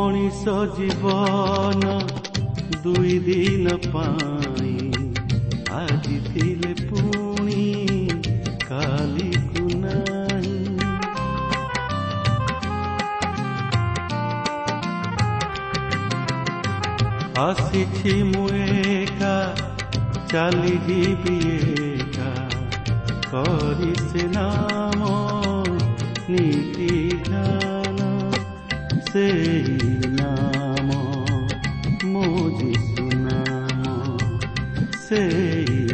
ମଣିଷ ଜୀବନ ଦୁଇ ଦିନ ପାଇଁ ଆଜି ଥିଲେ ପୁଣି କାଲିକୁ ନାହିଁ। ଆସିଛି ମୁଁ ଏକା ଚାଲିଯିବି ଏକା। କରି ସେ ନାମ ନୀତି ଜ୍ଞାନ ସେଇ ନାମ ମୋ ଯିଶୁ ନାମ ସେଇ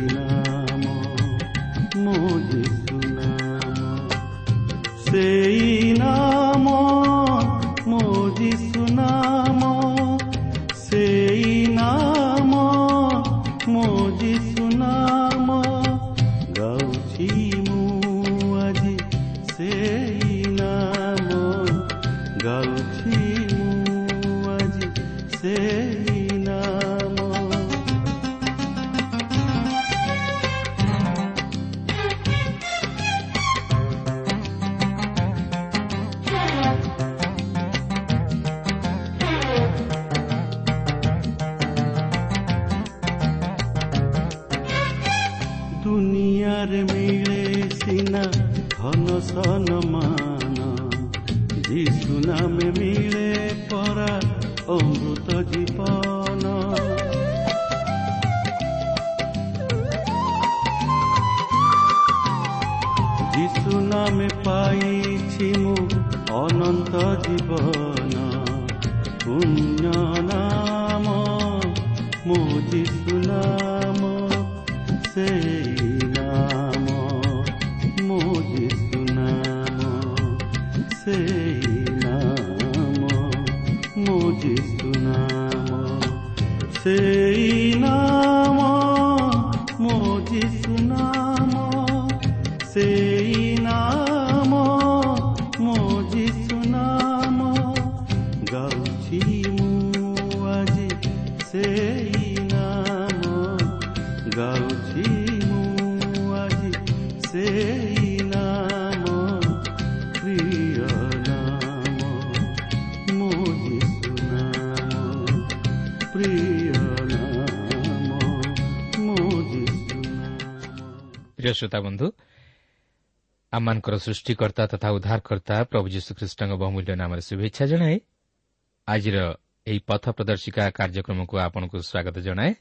অনন্ত জীৱন পুণ্য নাম মোজিষ্ট ପ୍ରିୟ ଶ୍ରୋତା ବନ୍ଧୁ ଆମମାନଙ୍କର ସୃଷ୍ଟିକର୍ତ୍ତା ତଥା ଉଦ୍ଧାରକର୍ତ୍ତା ପ୍ରଭୁ ଯୀଶୁଖ୍ରୀଷ୍ଟଙ୍କ ବହୁମୂଲ୍ୟ ନାମରେ ଶୁଭେଚ୍ଛା ଜଣାଏ। ଆଜିର ଏହି ପଥ ପ୍ରଦର୍ଶିକା କାର୍ଯ୍ୟକ୍ରମକୁ ଆପଣଙ୍କୁ ସ୍ୱାଗତ ଜଣାଏ।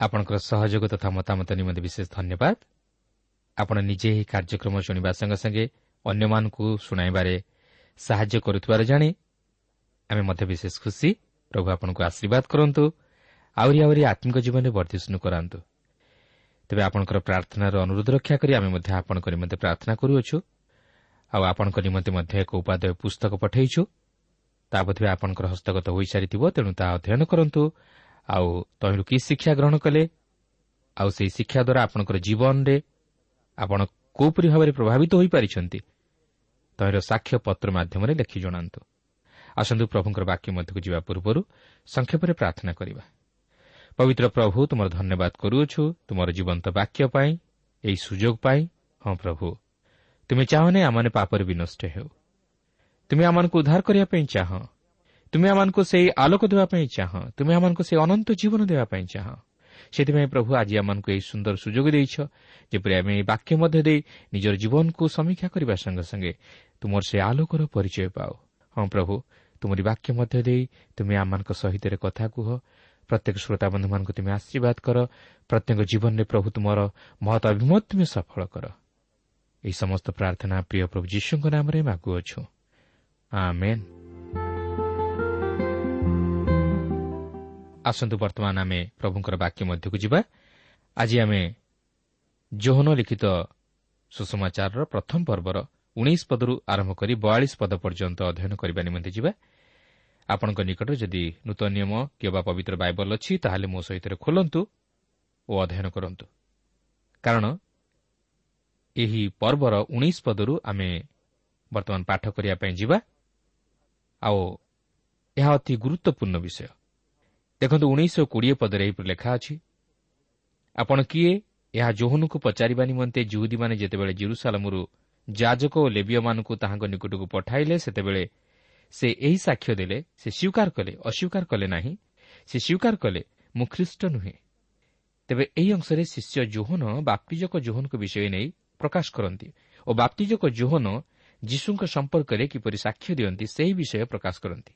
ଆପଣଙ୍କର ସହଯୋଗ ତଥା ମତାମତ ନିମନ୍ତେ ବିଶେଷ ଧନ୍ୟବାଦ। ଆପଣ ନିଜେ ଏହି କାର୍ଯ୍ୟକ୍ରମ ଶୁଣିବା ସଙ୍ଗେ ସଙ୍ଗେ ଅନ୍ୟମାନଙ୍କୁ ଶୁଣାଇବାରେ ସାହାଯ୍ୟ କରୁଥିବାର ଜାଣି ଆମେ ମଧ୍ୟ ବିଶେଷ ଖୁସି। ପ୍ରଭୁ ଆପଣଙ୍କୁ ଆଶୀର୍ବାଦ କରନ୍ତୁ। ଆହୁରି ଆହୁରି ଆତ୍ମିକ ଜୀବନରେ ବର୍ଦ୍ଧିଷ୍ଣୁ କରାନ୍ତୁ। ତେବେ ଆପଣଙ୍କର ପ୍ରାର୍ଥନାର ଅନୁରୋଧ ରକ୍ଷା କରି ଆମେ ମଧ୍ୟ ଆପଣଙ୍କ ନିମନ୍ତେ ପ୍ରାର୍ଥନା କରୁଅଛୁ। ଆଉ ଆପଣଙ୍କ ନିମନ୍ତେ ମଧ୍ୟ ଏକ ଉପାଦେୟ ପୁସ୍ତକ ପଠାଇଛୁ। ତା ବୋଧେ ଆପଣଙ୍କର ହସ୍ତଗତ ହୋଇସାରିଥିବ ତେଣୁ ତାହା ଅଧ୍ୟୟନ କରନ୍ତୁ। ଆଉ ତହିଁରୁ କି ଶିକ୍ଷା ଗ୍ରହଣ କଲେ? ଆଉ ସେହି ଶିକ୍ଷା ଦ୍ୱାରା ଆପଣଙ୍କର ଜୀବନରେ ଆପଣ କେଉଁପରି ଭାବରେ ପ୍ରଭାବିତ ହୋଇପାରିଛନ୍ତି? ତହିଁର ସାକ୍ଷ୍ୟ ପତ୍ର ମାଧ୍ୟମରେ ଲେଖି ଜଣାନ୍ତୁ। ଆସନ୍ତୁ ପ୍ରଭୁଙ୍କର ବାକ୍ୟ ମଧ୍ୟକୁ ଯିବା ପୂର୍ବରୁ ସଂକ୍ଷେପରେ ପ୍ରାର୍ଥନା କରିବା। ପବିତ୍ର ପ୍ରଭୁ ତୁମର ଧନ୍ୟବାଦ କରୁଅଛୁ ତୁମର ଜୀବନ୍ତ ବାକ୍ୟ ପାଇଁ ଏହି ସୁଯୋଗ ପାଇଁ ହଁ ପ୍ରଭୁ ତୁମେ ଚାହଁନି ଆମମାନେ ପାପରେ ବିନଷ୍ଟ ହେଉ ତୁମେ ଆମମାନଙ୍କୁ ଉଦ୍ଧାର କରିବା ପାଇଁ ଚାହଁ ତୁମେ ଆମମାନଙ୍କୁ ସେହି ଆଲୋକ ଦେବା ପାଇଁ ଚାହଁ ତୁମେ ଆମମାନଙ୍କୁ ସେହି ଅନନ୍ତ ଜୀବନ ଦେବା ପାଇଁ ଚାହଁ ସେଥିପାଇଁ ପ୍ରଭୁ ଆଜି ଆମମାନଙ୍କୁ ଏହି ସୁନ୍ଦର ସୁଯୋଗ ଦେଇଛ ଯେପରି ଆମେ ଏହି ବାକ୍ୟ ମଧ୍ୟ ଦେଇ ନିଜର ଜୀବନକୁ ସମୀକ୍ଷା କରିବା ସଙ୍ଗେ ସଙ୍ଗେ ତୁମର ସେ ଆଲୋକର ପରିଚୟ ପାଉ ହଁ ପ୍ରଭୁ ତୁମରି ବାକ୍ୟ ମଧ୍ୟ ଦେଇ ତୁମେ ଆମମାନଙ୍କ ସହିତ କଥା କୁହ ପ୍ରତ୍ୟେକ ଶ୍ରୋତାବନ୍ଧୁମାନଙ୍କୁ ତୁମେ ଆଶୀର୍ବାଦ କର। ପ୍ରତ୍ୟେକ ଜୀବନରେ ପ୍ରଭୁ ତୁମର ମହତ ଅଭିମତ ତୁମେ ସଫଳ କର। ଏହି ସମସ୍ତ ପ୍ରାର୍ଥନା ପ୍ରିୟ ପ୍ରଭୁ ଯୀଶୁଙ୍କ ନାମରେ ମାଗୁଅଛୁ ଆସନ୍ତୁ ବର୍ତ୍ତମାନ ଆମେ ପ୍ରଭୁଙ୍କର ବାକ୍ୟ ମଧ୍ୟକୁ ଯିବା। ଆଜି ଆମେ ଜୋହନ ଲିଖିତ ସୁଷମାଚାରର ପ୍ରଥମ ପର୍ବର ଉଣେଇଶ ପଦରୁ ଆରମ୍ଭ କରି ବୟାଳିଶ ପଦ ପର୍ଯ୍ୟନ୍ତ ଅଧ୍ୟୟନ କରିବା ନିମନ୍ତେ ଯିବା। ଆପଣଙ୍କ ନିକଟରେ ଯଦି ନୂତନ ନିୟମ କିମ୍ବା ପବିତ୍ର ବାଇବଲ ଅଛି ତାହେଲେ ମୋ ସହିତ ଖୋଲନ୍ତୁ ଓ ଅଧ୍ୟୟନ କରନ୍ତୁ। କାରଣ ଏହି ପର୍ବର ଉଣେଇଶ ପଦରୁ ଆମେ ବର୍ତ୍ତମାନ ପାଠ କରିବା ପାଇଁ ଯିବା। ଆଉ ଏହା ଅତି ଗୁରୁତ୍ୱପୂର୍ଣ୍ଣ ବିଷୟ। ଦେଖନ୍ତୁ ଉଣେଇଶହ କୋଡ଼ିଏ ପଦରେ ଏହିପରି ଲେଖା ଅଛି ଆପଣ କିଏ? ଏହା ଜୋହନକୁ ପଚାରିବା ନିମନ୍ତେ ଜୁହୁଦୀମାନେ ଯେତେବେଳେ ଜିରୁସାଲାମରୁ ଯାଜକ ଓ ଲେବିୟମାନଙ୍କୁ ତାହାଙ୍କ ନିକଟକୁ ପଠାଇଲେ ସେତେବେଳେ ସେ ଏହି ସାକ୍ଷ୍ୟ ଦେଲେ ସେ ସ୍ୱୀକାର କଲେ ଅସ୍ୱୀକାର କଲେ ନାହିଁ। ସେ ସ୍ୱୀକାର କଲେ ମୁଁ ଖ୍ରୀଷ୍ଟ ନୁହେଁ। ତେବେ ଏହି ଅଂଶରେ ଶିଷ୍ୟ ଜୋହନ ବାପ୍ତିଜକ ଜୋହନଙ୍କ ବିଷୟ ନେଇ ପ୍ରକାଶ କରନ୍ତି ଓ ବାପ୍ତିଜକ ଜୋହନ ଯୀଶୁଙ୍କ ସମ୍ପର୍କରେ କିପରି ସାକ୍ଷ୍ୟ ଦିଅନ୍ତି ସେହି ବିଷୟ ପ୍ରକାଶ କରନ୍ତି।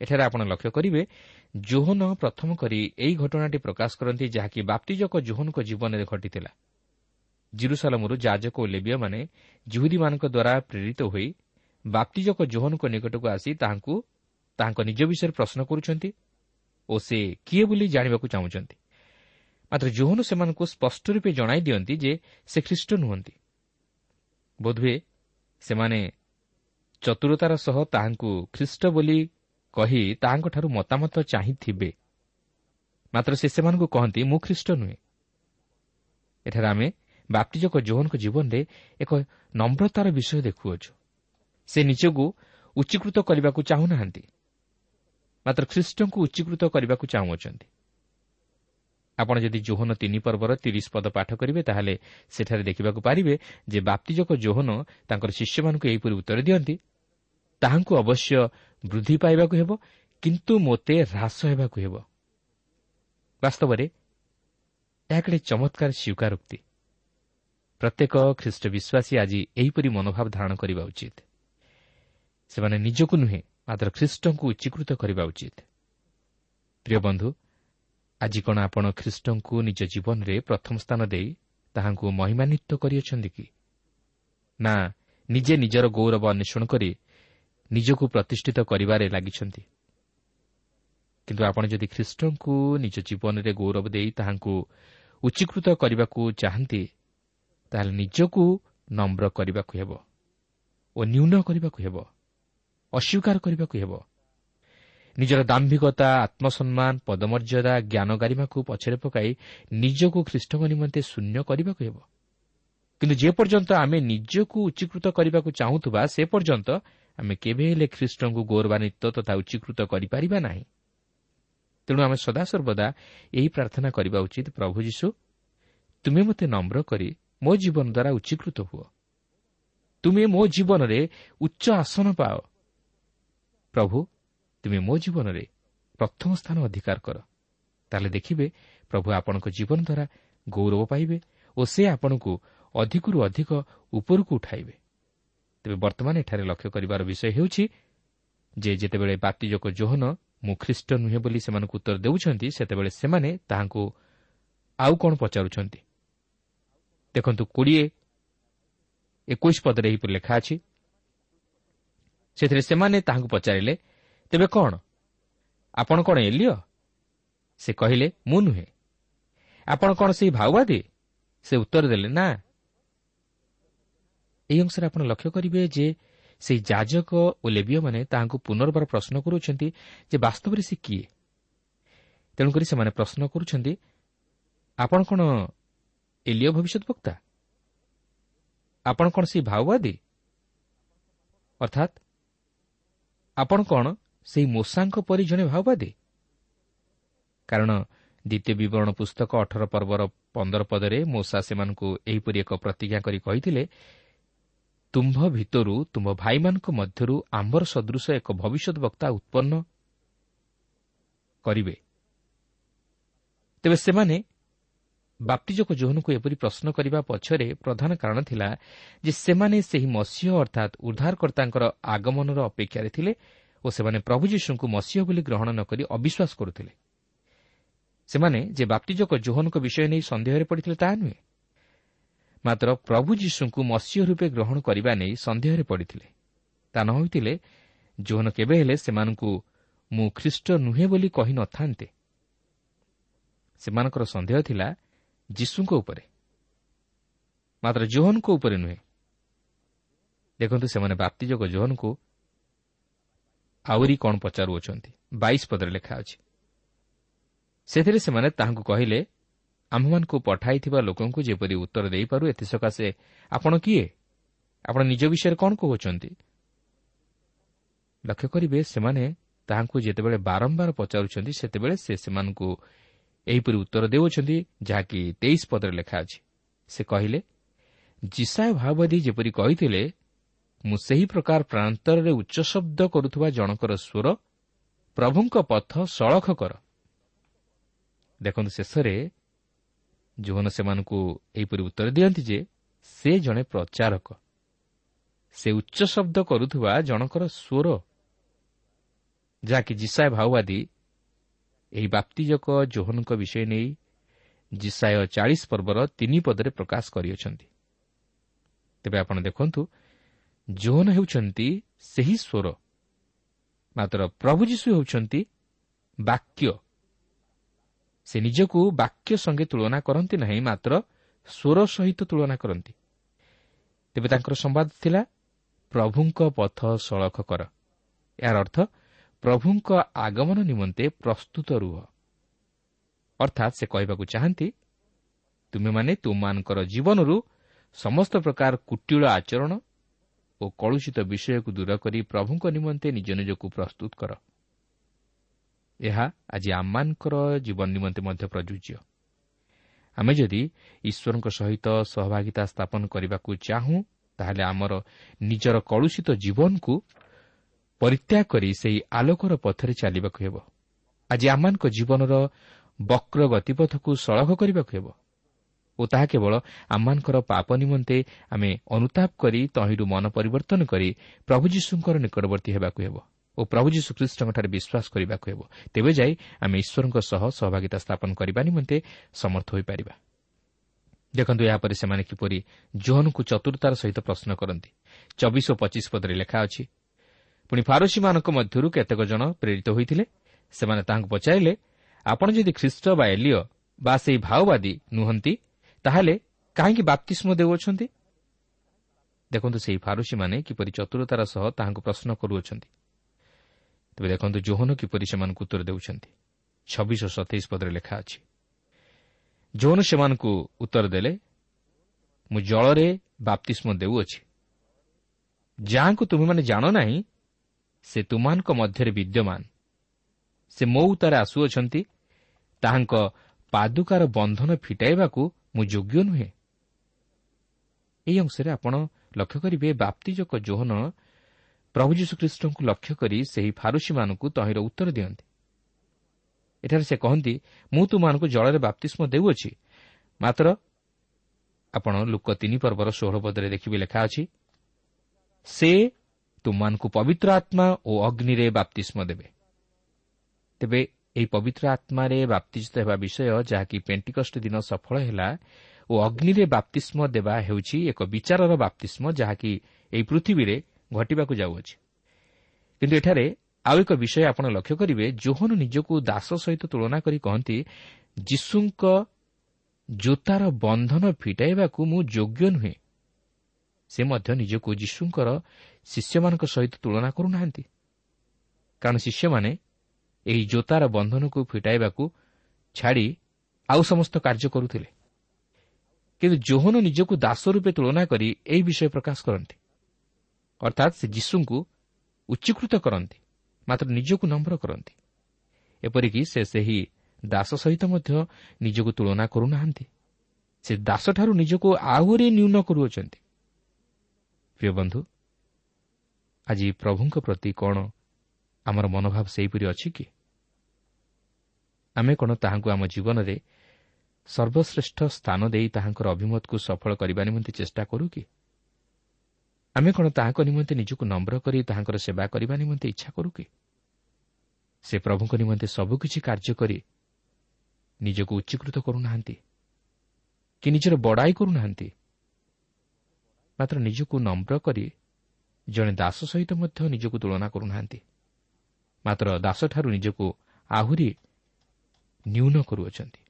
ଏଠାରେ ଆପଣ ଲକ୍ଷ୍ୟ କରିବେ ଜୋହନ ପ୍ରଥମ କରି ଏହି ଘଟଣାଟି ପ୍ରକାଶ କରନ୍ତି ଯାହାକି ବାପ୍ତିଜକ ଜୋହନଙ୍କ ଜୀବନରେ ଘଟିଥିଲା। ଜିରୁସାଲମରୁ ଯାଜକ ଓ ଲେବିୟମାନେ ଜୁହୁଦୀମାନଙ୍କ ଦ୍ୱାରା ପ୍ରେରିତ ହୋଇ ବାପ୍ତିଜକ ଜୋହନଙ୍କ ନିକଟକୁ ଆସି ତାହାଙ୍କୁ ତାହାଙ୍କ ନିଜ ବିଷୟରେ ପ୍ରଶ୍ନ କରୁଛନ୍ତି ଓ ସେ କିଏ ବୋଲି ଜାଣିବାକୁ ଚାହୁଁଛନ୍ତି। ମାତ୍ର ଜୋହନ ସେମାନଙ୍କୁ ସ୍ପଷ୍ଟ ରୂପେ ଜଣାଇ ଦିଅନ୍ତି ଯେ ସେ ଖ୍ରୀଷ୍ଟ ନୁହନ୍ତି। ବୋଧହୁଏ ସେମାନେ ଚତୁରତାର ସହ ତାହାଙ୍କୁ ଖ୍ରୀଷ୍ଟ ବୋଲି କହି ତାହାଙ୍କଠାରୁ ମତାମତ ଚାହିଁଥିବେ। ମାତ୍ର ସେ ସେମାନଙ୍କୁ କହନ୍ତି ମୁଁ ଖ୍ରୀଷ୍ଟ ନୁହେଁ। ଏଠାରେ ଆମେ ବାପ୍ତିଜକ ଜୋହନଙ୍କ ଜୀବନରେ ଏକ ନମ୍ରତାର ବିଷୟ ଦେଖୁଅଛୁ। ସେ ନିଜକୁ ଉଚ୍ଚୀକୃତ କରିବାକୁ ଚାହୁଁନାହାନ୍ତି। ମାତ୍ର ଖ୍ରୀଷ୍ଟଙ୍କୁ ଉଚ୍ଚୀକୃତ କରିବାକୁ ଚାହୁଁଅଛନ୍ତି। ଆପଣ ଯଦି ଜୋହନ ତିନି ପର୍ବର ତିରିଶ ପଦ ପାଠ କରିବେ ତାହେଲେ ସେଠାରେ ଦେଖିବାକୁ ପାରିବେ ଯେ ବାପ୍ତିଜକ ଜୋହନ ତାଙ୍କର ଶିଷ୍ୟମାନଙ୍କୁ ଏହିପରି ଉତ୍ତର ଦିଅନ୍ତି ତାହାଙ୍କୁ ଅବଶ୍ୟ ବୃଦ୍ଧି ପାଇବାକୁ ହେବ କିନ୍ତୁ ମୋତେ ହ୍ରାସ ହେବାକୁ ହେବ। ବାସ୍ତବରେ ଏହା ଗୋଟେ ଚମତ୍କାର ସ୍ୱୀକାରୋକ୍ତି। ପ୍ରତ୍ୟେକ ଖ୍ରୀଷ୍ଟ ବିଶ୍ୱାସୀ ଆଜି ଏହିପରି ମନୋଭାବ ଧାରଣ କରିବା ଉଚିତ। ସେମାନେ ନିଜକୁ ନୁହେଁ ମାତ୍ର ଖ୍ରୀଷ୍ଟଙ୍କୁ ଉଚ୍ଚୀକୃତ କରିବା ଉଚିତ। ପ୍ରିୟ ବନ୍ଧୁ ଆଜି କ'ଣ ଆପଣ ଖ୍ରୀଷ୍ଟଙ୍କୁ ନିଜ ଜୀବନରେ ପ୍ରଥମ ସ୍ଥାନ ଦେଇ ତାହାଙ୍କୁ ମହିମାନ୍ୱିତ କରିଅଛନ୍ତି କି? ନା ନିଜେ ନିଜର ଗୌରବ ଅନ୍ୱେଷଣ କରି ନିଜକୁ ପ୍ରତିଷ୍ଠିତ କରିବାରେ ଲାଗିଛନ୍ତି। କିନ୍ତୁ ଆପଣ ଯଦି ଖ୍ରୀଷ୍ଟଙ୍କୁ ନିଜ ଜୀବନରେ ଗୌରବ ଦେଇ ତାହାଙ୍କୁ ଉଚ୍ଚୀକୃତ କରିବାକୁ ଚାହାନ୍ତି ତାହେଲେ ନିଜକୁ ନମ୍ର କରିବାକୁ ହେବ ଓ ନ୍ୟୁନ କରିବାକୁ ହେବ। ଅସ୍ୱୀକାର କରିବାକୁ ହେବ। ନିଜର ଦାମ୍ଭିକତା ଆତ୍ମସମ୍ମାନ ପଦମର୍ଯ୍ୟାଦା ଜ୍ଞାନ ଗାରିମାକୁ ପଛରେ ପକାଇ ନିଜକୁ ଖ୍ରୀଷ୍ଟଙ୍କ ନିମନ୍ତେ ଶୂନ୍ୟ କରିବାକୁ ହେବ। କିନ୍ତୁ ଯେପର୍ଯ୍ୟନ୍ତ ଆମେ ନିଜକୁ ଉଚ୍ଚୀକୃତ କରିବାକୁ ଚାହୁଁଥିବା ସେ ପର୍ଯ୍ୟନ୍ତ ଆମେ କେବେ ହେଲେ ଖ୍ରୀଷ୍ଟଙ୍କୁ ଗୌରବାନ୍ୱିତ ତଥା ଉଚ୍ଚୀକୃତ କରିପାରିବା ନାହିଁ। ତେଣୁ ଆମେ ସଦାସର୍ବଦା ଏହି ପ୍ରାର୍ଥନା କରିବା ଉଚିତ ପ୍ରଭୁ ଯୀଶୁ ତୁମେ ମୋତେ ନମ୍ର କରି ମୋ ଜୀବନ ଦ୍ୱାରା ଉଚ୍ଚୀକୃତ ହୁଅ। ତୁମେ ମୋ ଜୀବନରେ ଉଚ୍ଚ ଆସନ ପାଅ। ପ୍ରଭୁ ତୁମେ ମୋ ଜୀବନରେ ପ୍ରଥମ ସ୍ଥାନ ଅଧିକାର କର। ତାହେଲେ ଦେଖିବେ ପ୍ରଭୁ ଆପଣଙ୍କ ଜୀବନ ଦ୍ୱାରା ଗୌରବ ପାଇବେ ଓ ସେ ଆପଣଙ୍କୁ ଅଧିକରୁ ଅଧିକ ଉପରକୁ ଉଠାଇବେ। ତେବେ ବର୍ତ୍ତମାନ ଏଠାରେ ଲକ୍ଷ୍ୟ କରିବାର ବିଷୟ ହେଉଛି ଯେ ଯେତେବେଳେ ବାତିଜକ ଜୋହନ ମୁଁ ଖ୍ରୀଷ୍ଟ ନୁହେଁ ବୋଲି ସେମାନଙ୍କୁ ଉତ୍ତର ଦେଉଛନ୍ତି ସେତେବେଳେ ସେମାନେ ତାହାଙ୍କୁ ଆଉ କ'ଣ ପଚାରୁଛନ୍ତି? ଦେଖନ୍ତୁ କୋଡ଼ିଏ ଏକୋଇଶ ପଦରେ ଏହିପରି ଲେଖା ଅଛି ସେଥିରେ ସେମାନେ ତାହାଙ୍କୁ ପଚାରିଲେ ତେବେ କ'ଣ? ଆପଣ କ'ଣ ଏଲିଅ ସେ କହିଲେ ମୁଁ ନୁହେଁ। ଆପଣ କ'ଣ ସେହି ଭାଉବାଦୀ? ସେ ଉତ୍ତର ଦେଲେ ନା। ଏହି ଅଂଶରେ ଆପଣ ଲକ୍ଷ୍ୟ କରିବେ ଯେ ସେହି ଯାଜକ ଓ ଲେବିୟମାନେ ତାହାଙ୍କୁ ପୁନର୍ବାର ପ୍ରଶ୍ନ କରୁଛନ୍ତି ଯେ ବାସ୍ତବରେ ସେ କିଏ। ତେଣୁକରି ସେମାନେ ପ୍ରଶ୍ନ କରୁଛନ୍ତି ଆପଣ କ'ଣ ଏଲିୟ ଭବିଷ୍ୟତ ବକ୍ତା? ଆପଣ କ'ଣ ସେହି ଭାଓବାଦୀ ଅର୍ଥାତ୍ ଆପଣ କ'ଣ ସେହି ମୂଷାଙ୍କ ପରି ଜଣେ ଭାଓବାଦୀ କାରଣ ଦ୍ୱିତୀୟ ବିବରଣ ପୁସ୍ତକ ଅଠର ପର୍ବର ପନ୍ଦର ପଦରେ ମୂଷା ସେମାନଙ୍କୁ ଏହିପରି ଏକ ପ୍ରତିଜ୍ଞା କରି କହିଥିଲେ ତୁମ୍ଭ ଭିତରୁ ତୁମ୍ଭ ଭାଇମାନଙ୍କ ମଧ୍ୟରୁ ଆମ୍ବର ସଦୃଶ ଏକ ଭବିଷ୍ୟତ ବକ୍ତା ଉତ୍ପନ୍ନ କରିବେ। ତେବେ ସେମାନେ ବାପ୍ତିଜକ ଜୋହନକୁ ଏପରି ପ୍ରଶ୍ନ କରିବା ପଛରେ ପ୍ରଧାନ କାରଣ ଥିଲା ଯେ ସେମାନେ ସେହି ମସିହ ଅର୍ଥାତ୍ ଉଦ୍ଧାରକର୍ତ୍ତାଙ୍କର ଆଗମନର ଅପେକ୍ଷାରେ ଥିଲେ ଓ ସେମାନେ ପ୍ରଭୁ ଯୀଶୁଙ୍କୁ ମସିହ ବୋଲି ଗ୍ରହଣ ନ କରି ଅବିଶ୍ୱାସ କରୁଥିଲେ। ସେମାନେ ଯେ ବାପ୍ତିଜକ ଜୋହନଙ୍କ ବିଷୟ ନେଇ ସନ୍ଦେହରେ ପଡ଼ିଥିଲେ ତାହା ନୁହେଁ। ମାତ୍ର ପ୍ରଭୁ ଯୀଶୁଙ୍କୁ ମସିହ ରୂପେ ଗ୍ରହଣ କରିବା ନେଇ ସନ୍ଦେହରେ ପଡ଼ିଥିଲେ। ତା ନ ହୋଇଥିଲେ ଜୋହନ କେବେ ହେଲେ ସେମାନଙ୍କୁ ମୁଁ ଖ୍ରୀଷ୍ଟ ନୁହେଁ ବୋଲି କହି ନଥାନ୍ତେ ସେମାନଙ୍କର ସନ୍ଦେହ ଥିଲା ଯୀଶୁଙ୍କ ଉପରେ। ମାତ୍ର ଜୋହନଙ୍କ ଉପରେ ନୁହେଁ। ଦେଖନ୍ତୁ ସେମାନେ ବାପ୍ତିଯୋଗ ଜୋହନଙ୍କୁ ଆହୁରି କ'ଣ ପଚାରୁଅଛନ୍ତି? ବାଇଶ ପଦରେ ଲେଖା ଅଛି। ସେଥିରେ ସେମାନେ ତାହାଙ୍କୁ କହିଲେ ଆମ୍ଭମାନଙ୍କୁ ପଠାଇଥିବା ଲୋକଙ୍କୁ ଯେପରି ଉତ୍ତର ଦେଇପାରୁ ଏଥିସକାଶେ ଆପଣ କିଏ? ଆପଣ ନିଜ ବିଷୟରେ କ'ଣ କହୁଛନ୍ତି? ଲକ୍ଷ୍ୟ କରିବେ ସେମାନେ ତାହାଙ୍କୁ ଯେତେବେଳେ ବାରମ୍ବାର ପଚାରୁଛନ୍ତି ସେତେବେଳେ ସେ ସେମାନଙ୍କୁ ଏହିପରି ଉତ୍ତର ଦେଉଅଛନ୍ତି ଯାହାକି ତେଇଶ ପଦରେ ଲେଖା ଅଛି। ସେ କହିଲେ ଜିସାୟ ଭାବବାଦୀ ଯେପରି କହିଥିଲେ ମୁଁ ସେହି ପ୍ରକାର ପ୍ରାନ୍ତରରେ ଉଚ୍ଚ ଶବ୍ଦ କରୁଥିବା ଜଣଙ୍କର ସ୍ୱର ପ୍ରଭୁଙ୍କ ପଥ ସଳଖ କର। ଦେଖନ୍ତୁ ଶେଷରେ ଯୌବନ ସେମାନଙ୍କୁ ଏହିପରି ଉତ୍ତର ଦିଅନ୍ତି ଯେ ସେ ଜଣେ ପ୍ରଚାରକ। ସେ ଉଚ୍ଚ ଶବ୍ଦ କରୁଥିବା ଜଣଙ୍କର ସ୍ୱର ଯାହାକି ଜିସାଏ ଭାଓବାଦୀ ଏହି ବାପ୍ତିଜକ ଜୋହନଙ୍କ ବିଷୟ ନେଇ ଜିସାୟ ଚାଳିଶ ପର୍ବର ତିନି ପଦରେ ପ୍ରକାଶ କରିଅଛନ୍ତି। ତେବେ ଆପଣ ଦେଖନ୍ତୁ ଜୋହନ ହେଉଛନ୍ତି ସେହି ସ୍ୱର। ମାତ୍ର ପ୍ରଭୁ ଯୀଶୁ ହେଉଛନ୍ତି ବାକ୍ୟ। ସେ ନିଜକୁ ବାକ୍ୟ ସଙ୍ଗେ ତୁଳନା କରନ୍ତି ନାହିଁ ମାତ୍ର ସ୍ୱର ସହିତ ତୁଳନା କରନ୍ତି। ତେବେ ତାଙ୍କର ସମ୍ବାଦ ଥିଲା ପ୍ରଭୁଙ୍କ ପଥ ସଳଖ କର। ଏହାର ଅର୍ଥ ପ୍ରଭୁଙ୍କ ଆଗମନ ନିମନ୍ତେ ପ୍ରସ୍ତୁତ ରୁହ। ଅର୍ଥାତ୍ ସେ କହିବାକୁ ଚାହାନ୍ତି ତୁମେମାନେ ତୁମମାନଙ୍କର ଜୀବନରୁ ସମସ୍ତ ପ୍ରକାର କୁଟିଳ ଆଚରଣ ଓ କଳୁଷିତ ବିଷୟକୁ ଦୂର କରି ପ୍ରଭୁଙ୍କ ନିମନ୍ତେ ନିଜ ନିଜକୁ ପ୍ରସ୍ତୁତ କର। ଏହା ଆଜି ଆମମାନଙ୍କର ଜୀବନ ନିମନ୍ତେ ମଧ୍ୟ ପ୍ରଯୁଜ୍ୟ। ଆମେ ଯଦି ଈଶ୍ୱରଙ୍କ ସହିତ ସହଭାଗିତା ସ୍ଥାପନ କରିବାକୁ ଚାହୁଁ ତାହେଲେ ଆମର ନିଜର କଳୁଷିତ ଜୀବନକୁ ପରିତ୍ୟାଗ କରି ସେହି ଆଲୋକର ପଥରେ ଚାଲିବାକୁ ହେବ। ଆଜି ଆମମାନଙ୍କ ଜୀବନର ବକ୍ର ଗତିପଥକୁ ସଳଖ କରିବାକୁ ହେବ ଓ ତାହା କେବଳ ଆମମାନଙ୍କର ପାପ ନିମନ୍ତେ ଆମେ ଅନୁତାପ କରି ତହିଁରୁ ମନ ପରିବର୍ତ୍ତନ କରି ପ୍ରଭୁ ଯୀଶୁଙ୍କର ନିକଟବର୍ତ୍ତୀ ହେବାକୁ ହେବ ଓ ପ୍ରଭୁ ଯୀଶୁଖ୍ରୀଷ୍ଟଙ୍କଠାରେ ବିଶ୍ୱାସ କରିବାକୁ ହେବ। ତେବେ ଯାଇ ଆମେ ଈଶ୍ୱରଙ୍କ ସହ ସହଭାଗିତା ସ୍ଥାପନ କରିବା ନିମନ୍ତେ ସମର୍ଥ ହୋଇପାରିବା। ଦେଖନ୍ତୁ ଏହାପରେ ସେମାନେ କିପରି ଜୋହନଙ୍କୁ ଚତୁର୍ଥତାର ସହିତ ପ୍ରଶ୍ନ କରନ୍ତି। ଚବିଶ ଓ ପଚିଶ ପଦରେ ଲେଖା ଅଛି ପୁଣି ଫାରୋସୀମାନଙ୍କ ମଧ୍ୟରୁ କେତେକ ଜଣ ପ୍ରେରିତ ହୋଇଥିଲେ। ସେମାନେ ତାହାଙ୍କୁ ପଚାରିଲେ ଆପଣ ଯଦି ଖ୍ରୀଷ୍ଟ ବା ଏଲିଓ ବା ସେହି ଭାଓବାଦୀ ନୁହନ୍ତି ତାହେଲେ କାହିଁକି ବାପ୍ତିଷ୍ମ ଦେଉଅଛନ୍ତି? ଦେଖନ୍ତୁ ସେହି ଫାରୁସୀମାନେ କିପରି ଚତୁରତାର ସହ ତାହାଙ୍କୁ ପ୍ରଶ୍ନ କରୁଅଛନ୍ତି। ତେବେ ଦେଖନ୍ତୁ ଜୋହନ କିପରି ସେମାନଙ୍କୁ ଉତ୍ତର ଦେଉଛନ୍ତି। ଛବିଶ ସତେଇଶ ପଦରେ ଲେଖା ଅଛି ଜୋହନ ସେମାନଙ୍କୁ ଉତ୍ତର ଦେଲେ ମୁଁ ଜଳରେ ବାପ୍ତିଷ୍ମ ଦେଉଅଛି। ଯାହାଙ୍କୁ ତୁମେମାନେ ଜାଣ ନାହିଁ ସେ ତୁମାନଙ୍କ ମଧ୍ୟରେ ବିଦ୍ୟମାନ। ସେ ମୋ ଉତ୍ତାରେ ଆସୁଅଛନ୍ତି ତାହାଙ୍କ ପାଦୁକାର ବନ୍ଧନ ଫିଟାଇବାକୁ ମୁଁ ଯୋଗ୍ୟ ନୁହେଁ। ଏହି ଅଂଶରେ ଆପଣ ଲକ୍ଷ୍ୟ କରିବେ ବାପ୍ତିଜକ ଜୋହନ ପ୍ରଭୁ ଯୀଶୁଖ୍ରୀଷ୍ଟଙ୍କୁ ଲକ୍ଷ୍ୟ କରି ସେହି ଫାରୁସୀମାନଙ୍କୁ ତହିଁର ଉତ୍ତର ଦିଅନ୍ତି। ଏଠାରେ ସେ କହନ୍ତି ମୁଁ ତୁମମାନଙ୍କୁ ଜଳରେ ବାପ୍ତିଷ୍ମ ଦେଉଅଛି। ମାତ୍ର ଆପଣ ଲୋକ ତିନି ପର୍ବର ଷୋହଳ ପଦରେ ଦେଖିବେ ଲେଖା ଅଛି ସେ ତୁମମାନଙ୍କୁ ପବିତ୍ର ଆତ୍ମା ଓ ଅଗ୍ନିରେ ବାପ୍ତିଷ୍ମ ଦେବେ। ତେବେ ଏହି ପବିତ୍ର ଆତ୍ମାରେ ବାପ୍ତିଷ୍ଠ ହେବା ବିଷୟ ଯାହାକି ପେଣ୍ଟିକଷ୍ଟ ଦିନ ସଫଳ ହେଲା ଓ ଅଗ୍ନିରେ ବାପ୍ତିଷ୍ମ ଦେବା ହେଉଛି ଏକ ବିଚାରର ବାପ୍ତିଷ୍ମ ଯାହାକି ଏହି ପୃଥିବୀରେ ଘଟିବାକୁ ଯାଉଅଛି। କିନ୍ତୁ ଏଠାରେ ଆଉ ଏକ ବିଷୟ ଆପଣ ଲକ୍ଷ୍ୟ କରିବେ ଜୋହନ ନିଜକୁ ଦାସ ସହିତ ତୁଳନା କରି କହନ୍ତି ଯୀଶୁଙ୍କ ଜୋତାର ବନ୍ଧନ ଫିଟାଇବାକୁ ମୁଁ ଯୋଗ୍ୟ ନୁହେଁ। ସେ ମଧ୍ୟ ନିଜକୁ ଯୀଶୁଙ୍କର ଶିଷ୍ୟମାନଙ୍କ ସହିତ ତୁଳନା କରୁନାହାନ୍ତି। କାରଣ ଶିଷ୍ୟମାନେ ଏହି ଜୋତାର ବନ୍ଧନକୁ ଫିଟାଇବାକୁ ଛାଡ଼ି ଆଉ ସମସ୍ତ କାର୍ଯ୍ୟ କରୁଥିଲେ। କିନ୍ତୁ ଜୋହନ ନିଜକୁ ଦାସ ରୂପେ ତୁଳନା କରି ଏହି ବିଷୟ ପ୍ରକାଶ କରନ୍ତି। ଅର୍ଥାତ୍ ସେ ଯୀଶୁଙ୍କୁ ଉଚ୍ଚୀକୃତ କରନ୍ତି ମାତ୍ର ନିଜକୁ ନମ୍ର କରନ୍ତି। ଏପରିକି ସେ ସେହି ଦାସ ସହିତ ମଧ୍ୟ ନିଜକୁ ତୁଳନା କରୁନାହାନ୍ତି। ସେ ଦାସଠାରୁ ନିଜକୁ ଆହୁରି ନ୍ୟୁନ କରୁଅଛନ୍ତି। ପ୍ରିୟ ବନ୍ଧୁ ଆଜି ପ୍ରଭୁଙ୍କ ପ୍ରତି କ'ଣ ଆମର ମନୋଭାବ ସେହିପରି ଅଛି କି? ଆମେ କ'ଣ ତାହାଙ୍କୁ ଆମ ଜୀବନରେ ସର୍ବଶ୍ରେଷ୍ଠ ସ୍ଥାନ ଦେଇ ତାହାଙ୍କର ଅଭିମତକୁ ସଫଳ କରିବା ନିମନ୍ତେ ଚେଷ୍ଟା କରୁ କି? ଆମେ କ'ଣ ତାହାଙ୍କ ନିମନ୍ତେ ନିଜକୁ ନମ୍ର କରି ତାହାଙ୍କର ସେବା କରିବା ନିମନ୍ତେ ଇଚ୍ଛା କରୁ କି? ସେ ପ୍ରଭୁଙ୍କ ନିମନ୍ତେ ସବୁକିଛି କାର୍ଯ୍ୟ କରି ନିଜକୁ ଉଚ୍ଚୀକୃତ କରୁନାହାନ୍ତି କି ନିଜର ବଡ଼ାଇ କରୁନାହାନ୍ତି ମାତ୍ର ନିଜକୁ ନମ୍ର କରି ଜଣେ ଦାସ ସହିତ ମଧ୍ୟ ନିଜକୁ ତୁଳନା କରୁନାହାନ୍ତି। ମାତ୍ର ଦାସଠାରୁ ନିଜକୁ ଆହୁରି ନ୍ୟୁନ କରୁଅଛନ୍ତି।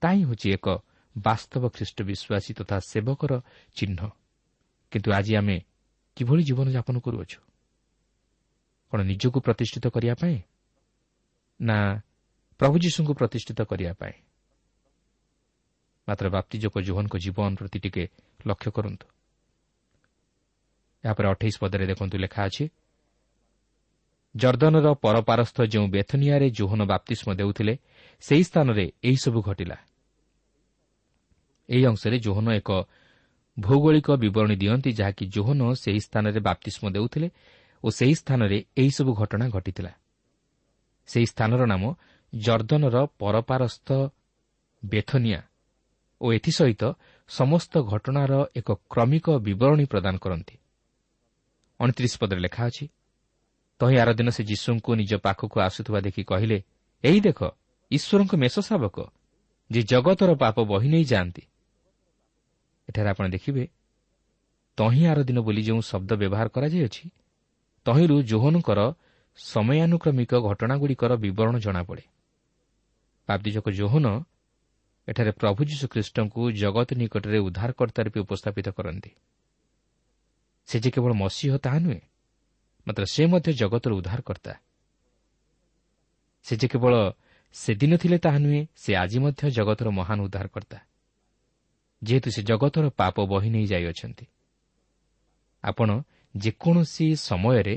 ତାହା ହେଉଛି ଏକ ବାସ୍ତବ ଖ୍ରୀଷ୍ଟ ବିଶ୍ୱାସୀ ତଥା ସେବକର ଚିହ୍ନ। କିନ୍ତୁ ଆଜି ଆମେ କିଭଳି ଜୀବନଯାପନ କରୁଅଛୁ? କ'ଣ ନିଜକୁ ପ୍ରତିଷ୍ଠିତ କରିବା ପାଇଁ? ନା ପ୍ରଭୁ ଯୀଶୁଙ୍କୁ ପ୍ରତିଷ୍ଠିତ କରିବା ପାଇଁ? ମାତ୍ର ବାପ୍ତିଜକ ଜୋହନଙ୍କ ଜୀବନ ପ୍ରତି ଟିକେ ଲକ୍ଷ୍ୟ କରନ୍ତୁ। ଏହାପରେ ଅଠେଇଶ ପଦରେ ଦେଖନ୍ତୁ ଲେଖା ଅଛି ଜର୍ଦ୍ଦନର ପରପାରସ୍ଥ ଯେଉଁ ବେଥନିଆରେ ଜୋହନ ବାପ୍ତିଷ୍ମ ଦେଉଥିଲେ ସେହି ସ୍ଥାନରେ ଏହିସବୁ ଘଟିଲା। ଏହି ଅଂଶରେ ଜୋହନ ଏକ ଭୌଗୋଳିକ ବିବରଣୀ ଦିଅନ୍ତି ଯାହାକି ଜୋହନ ସେହି ସ୍ଥାନରେ ବାପ୍ତିଷ୍ମ ଦେଉଥିଲେ ଓ ସେହି ସ୍ଥାନରେ ଏହିସବୁ ଘଟଣା ଘଟିଥିଲା। ସେହି ସ୍ଥାନର ନାମ ଜର୍ଦ୍ଦନର ପରପାରସ୍ଥ ବେଥନିଆ ଓ ଏଥିସହିତ ସମସ୍ତ ଘଟଣାର ଏକ କ୍ରମିକ ବିବରଣୀ ପ୍ରଦାନ କରନ୍ତି। ଅଣତିରିଶ ପଦରେ ଲେଖା ଅଛି ତହିଁ ଆର ଦିନ ସେ ଯୀଶୁଙ୍କୁ ନିଜ ପାଖକୁ ଆସୁଥିବା ଦେଖି କହିଲେ ଏହି ଦେଖ ଈଶ୍ୱରଙ୍କ ମେଷ ଶାବକ ଯେ ଜଗତର ପାପ ବହି ନେଇ ଯାଆନ୍ତି। ଏଠାରେ ଆପଣ ଦେଖିବେ ତହିଁ ଆର ଦିନ ବୋଲି ଯେଉଁ ଶବ୍ଦ ବ୍ୟବହାର କରାଯାଇଅଛି ତହିଁରୁ ଜୋହନଙ୍କର ସମୟାନୁକ୍ରମିକ ଘଟଣାଗୁଡ଼ିକର ବିବରଣ ଜଣାପଡ଼େ। ବାବ୍ଦିଜକ ଜୋହନ ଏଠାରେ ପ୍ରଭୁ ଯୀଶୁଖ୍ରୀଷ୍ଟଙ୍କୁ ଜଗତ ନିକଟରେ ଉଦ୍ଧାରକର୍ତ୍ତା ରୂପେ ଉପସ୍ଥାପିତ କରନ୍ତି। ସେ ଯେ କେବଳ ମସିହ ତାହା ନୁହେଁ ମାତ୍ର ସେ ମଧ୍ୟ ଜଗତର ଉଦ୍ଧାରକର୍ତ୍ତା। ସେ ଯେ କେବଳ ସେଦିନ ଥିଲେ ତାହା ନୁହେଁ ସେ ଆଜି ମଧ୍ୟ ଜଗତର ମହାନ ଉଦ୍ଧାରକର୍ତ୍ତା ଯେହେତୁ ସେ ଜଗତର ପାପ ବହି ନେଇ ଯାଇଅଛନ୍ତି। ଆପଣ ଯେକୌଣସି ସମୟରେ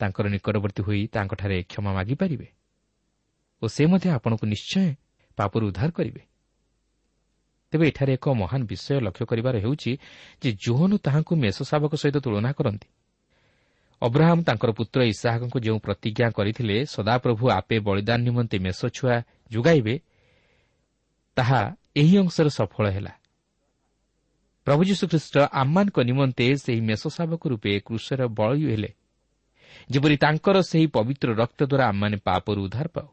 ତାଙ୍କର ନିକଟବର୍ତ୍ତୀ ହୋଇ ତାଙ୍କଠାରେ କ୍ଷମା ମାଗିପାରିବେ ଓ ସେ ମଧ୍ୟ ଆପଣଙ୍କୁ ନିଶ୍ଚୟ ପାପରୁ ଉଦ୍ଧାର କରିବେ। ତେବେ ଏଠାରେ ଏକ ମହାନ ବିଷୟ ଲକ୍ଷ୍ୟ କରିବାର ହେଉଛି ଯେ ଜୋହନ ତାହାଙ୍କୁ ମେଷ ଶାବକ ସହିତ ତୁଳନା କରନ୍ତି। ଅବ୍ରାହମ୍ ତାଙ୍କର ପୁତ୍ର ଇସାହାକଙ୍କୁ ଯେଉଁ ପ୍ରତିଜ୍ଞା କରିଥିଲେ ସଦାପ୍ରଭୁ ଆପେ ବଳିଦାନ ନିମନ୍ତେ ମେଷ ଛୁଆ ଯୋଗାଇବେ ତାହା ଏହି ଅଂଶରେ ସଫଳ ହେଲା। ପ୍ରଭୁ ଯୀଶୁଖ୍ରୀଷ୍ଟ ଆମ୍ମାନଙ୍କ ନିମନ୍ତେ ସେହି ମେଷ ଶାବକ ରୂପେ କୃଷର ବଳୀ ହେଲେ। ଯେପରି ତାଙ୍କର ସେହି ପବିତ୍ର ରକ୍ତ ଦ୍ୱାରା ଆମମାନେ ପାପରୁ ଉଦ୍ଧାର ପାଉ।